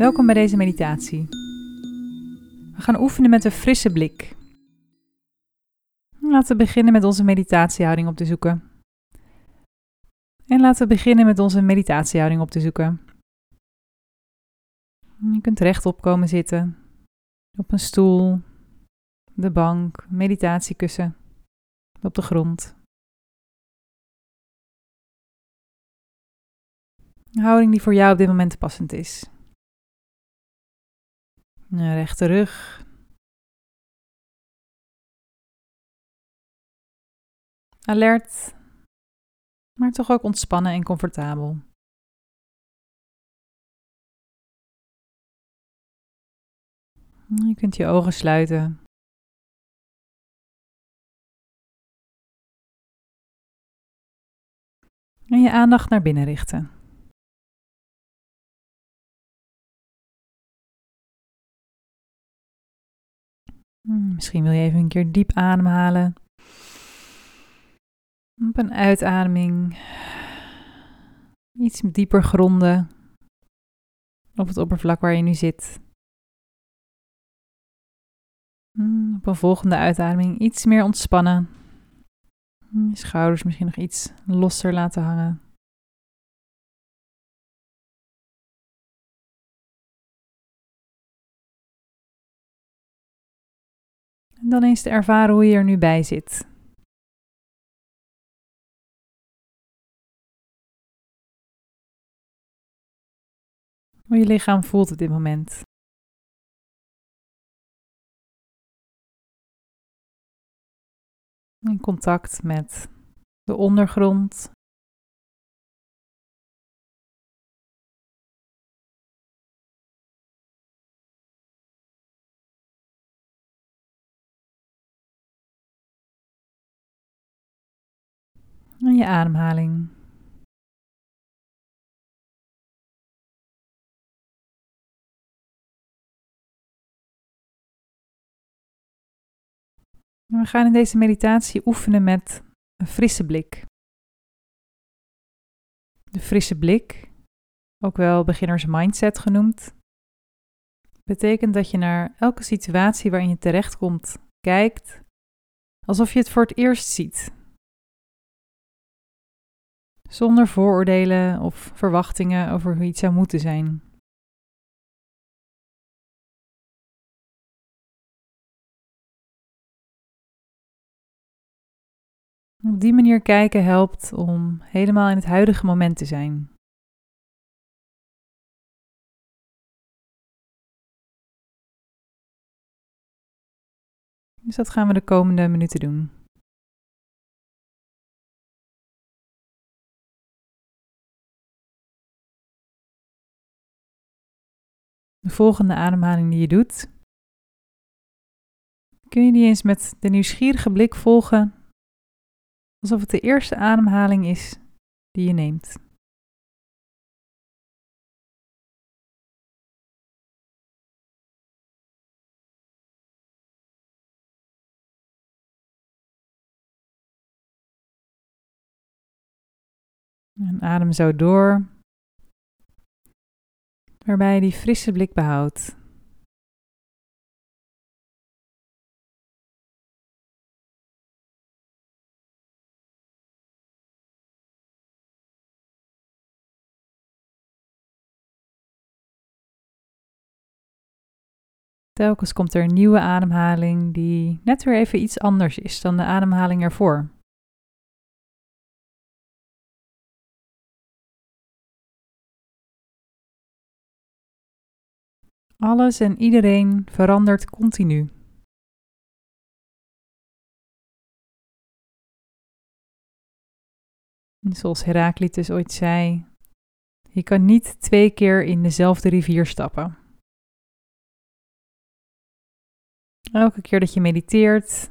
Welkom bij deze meditatie. We gaan oefenen met een frisse blik. Laten we beginnen met onze meditatiehouding op te zoeken. En laten we beginnen met onze meditatiehouding op te zoeken. Je kunt rechtop komen zitten, op een stoel, de bank, meditatiekussen, op de grond. Een houding die voor jou op dit moment passend is. Een rechte rug. Alert, maar toch ook ontspannen en comfortabel. Je kunt je ogen sluiten. En je aandacht naar binnen richten. Misschien wil je even een keer diep ademhalen. Op een uitademing iets dieper gronden op het oppervlak waar je nu zit. Hmm, op een volgende uitademing iets meer ontspannen. Je schouders misschien nog iets losser laten hangen. Dan eens te ervaren hoe je er nu bij zit. Hoe je lichaam voelt op dit moment. In contact met de ondergrond. En je ademhaling. We gaan in deze meditatie oefenen met een frisse blik. De frisse blik, ook wel beginners mindset genoemd, betekent dat je naar elke situatie waarin je terechtkomt kijkt alsof je het voor het eerst ziet. Zonder vooroordelen of verwachtingen over hoe iets zou moeten zijn. Op die manier kijken helpt om helemaal in het huidige moment te zijn. Dus dat gaan we de komende minuten doen. De volgende ademhaling die je doet, kun je die eens met de nieuwsgierige blik volgen? Alsof het de eerste ademhaling is die je neemt. En adem zo door, waarbij je die frisse blik behoudt. Telkens komt er een nieuwe ademhaling die net weer even iets anders is dan de ademhaling ervoor. Alles en iedereen verandert continu. zoals Heraclitus ooit zei, je kan niet twee keer in dezelfde rivier stappen. Elke keer dat je mediteert,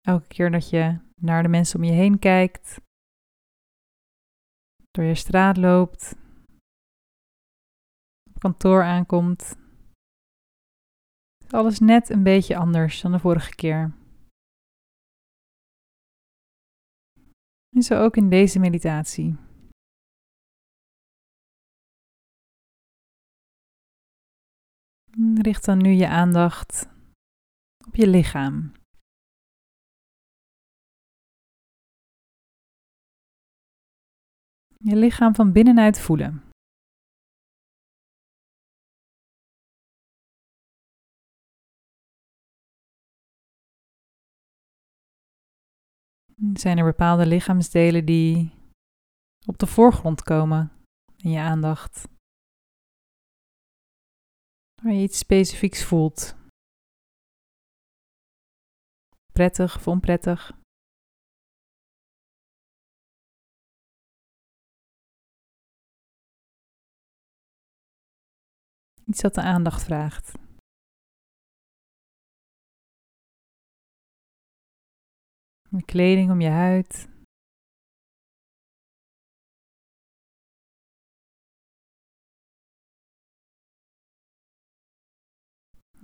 elke keer dat je naar de mensen om je heen kijkt, door je straat loopt, op kantoor aankomt, alles net een beetje anders dan de vorige keer. En zo ook in deze meditatie. Richt dan nu je aandacht op je lichaam. Je lichaam van binnenuit voelen. Zijn er bepaalde lichaamsdelen die op de voorgrond komen in je aandacht? Waar je iets specifieks voelt. Prettig of onprettig. Iets dat de aandacht vraagt. Kleding om je huid.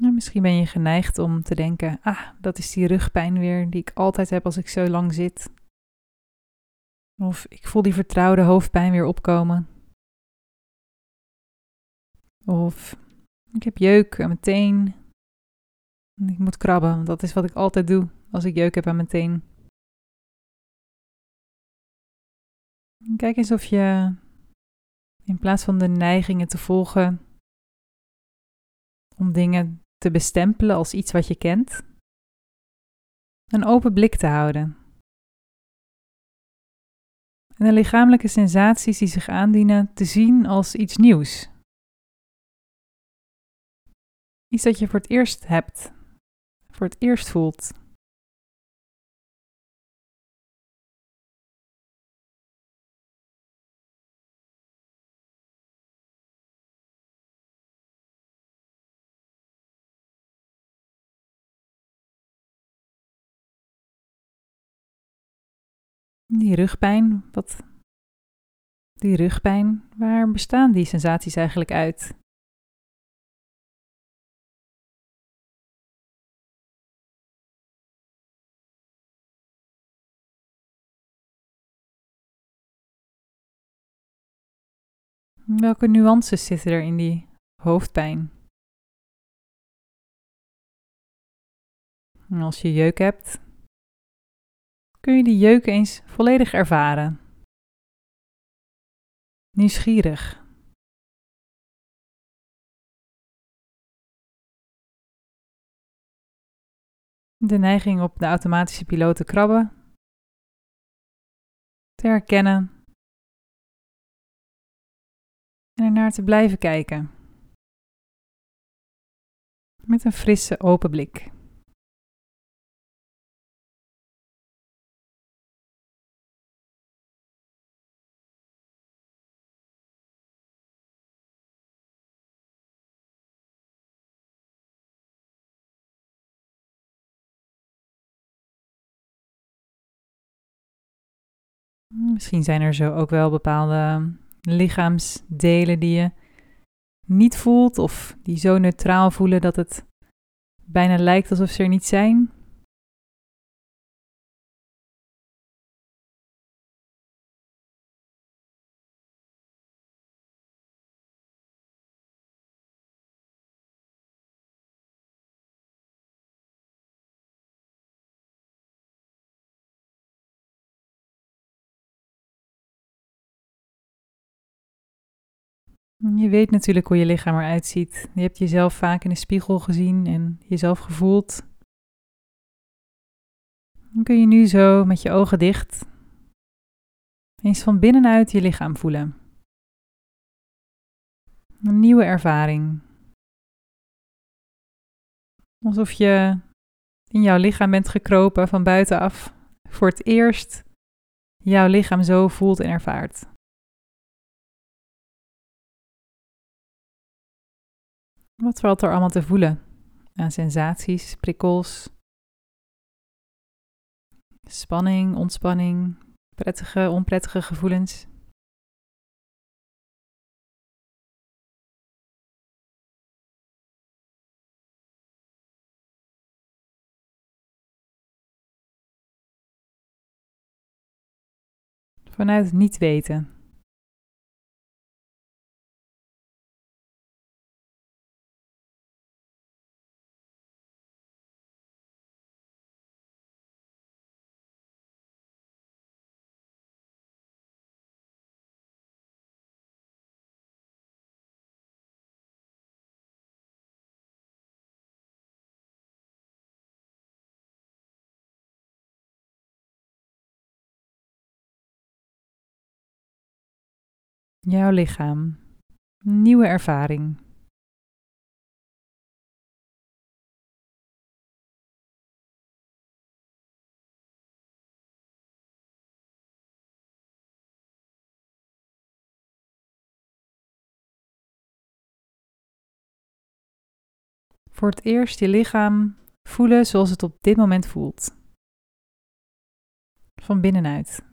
Misschien ben je geneigd om te denken: ah, dat is die rugpijn weer die ik altijd heb als ik zo lang zit. Of ik voel die vertrouwde hoofdpijn weer opkomen. Of ik heb jeuk aan mijn teen. Ik moet krabben, want dat is wat ik altijd doe als ik jeuk heb aan mijn teen. Kijk eens of je in plaats van de neigingen te volgen om dingen te bestempelen als iets wat je kent, een open blik te houden. En de lichamelijke sensaties die zich aandienen te zien als iets nieuws. Iets dat je voor het eerst hebt, voor het eerst voelt. Die rugpijn, wat. Die rugpijn, waar bestaan die sensaties eigenlijk uit? Welke nuances zitten er in die hoofdpijn? Als je jeuk hebt, kun je die jeuk eens volledig ervaren. Nieuwsgierig. De neiging op de automatische piloot te krabben. Te herkennen. En ernaar te blijven kijken. Met een frisse open blik. Misschien zijn er zo ook wel bepaalde lichaamsdelen die je niet voelt of die zo neutraal voelen dat het bijna lijkt alsof ze er niet zijn. Je weet natuurlijk hoe je lichaam eruit ziet. Je hebt jezelf vaak in de spiegel gezien en jezelf gevoeld. Dan kun je nu zo met je ogen dicht eens van binnenuit je lichaam voelen. Een nieuwe ervaring. Alsof je in jouw lichaam bent gekropen van buitenaf. Voor het eerst jouw lichaam zo voelt en ervaart. Wat valt er allemaal te voelen aan sensaties, prikkels, spanning, ontspanning, prettige, onprettige gevoelens? Vanuit niet weten. Jouw lichaam, nieuwe ervaring. Voor het eerst je lichaam voelen zoals het op dit moment voelt. Van binnenuit.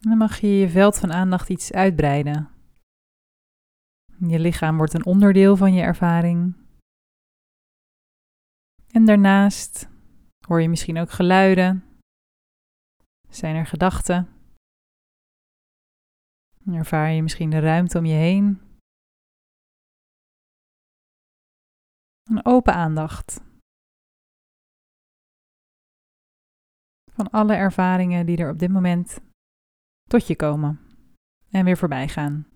Dan mag je je veld van aandacht iets uitbreiden. Je lichaam wordt een onderdeel van je ervaring. En daarnaast hoor je misschien ook geluiden. Zijn er gedachten? Ervaar je misschien de ruimte om je heen? Een open aandacht. Van alle ervaringen die er op dit moment tot je komen en weer voorbij gaan.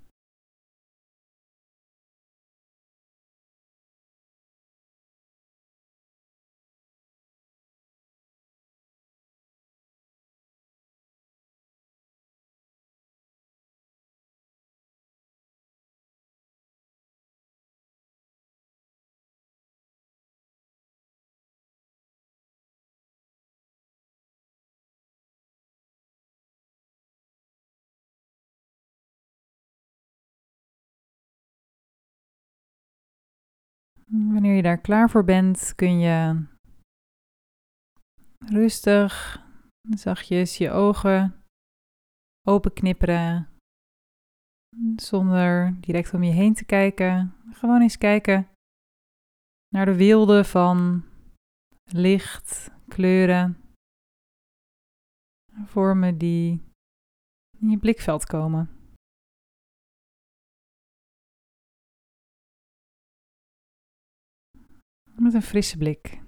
Wanneer je daar klaar voor bent, kun je rustig, zachtjes je ogen open knipperen. Zonder direct om je heen te kijken. Gewoon eens kijken naar de weelde van licht, kleuren, vormen die in je blikveld komen. Met een frisse blik.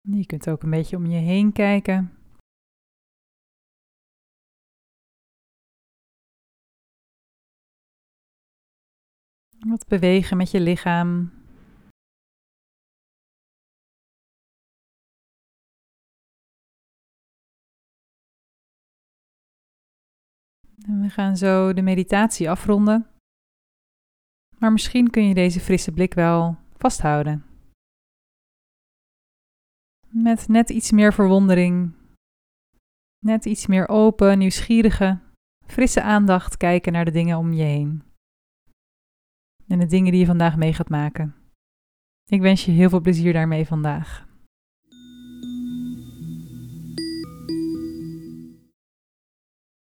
Je kunt ook een beetje om je heen kijken. Wat bewegen met je lichaam. En we gaan zo de meditatie afronden. Maar misschien kun je deze frisse blik wel vasthouden. Met net iets meer verwondering, net iets meer open, nieuwsgierige, frisse aandacht kijken naar de dingen om je heen. En de dingen die je vandaag mee gaat maken. Ik wens je heel veel plezier daarmee vandaag.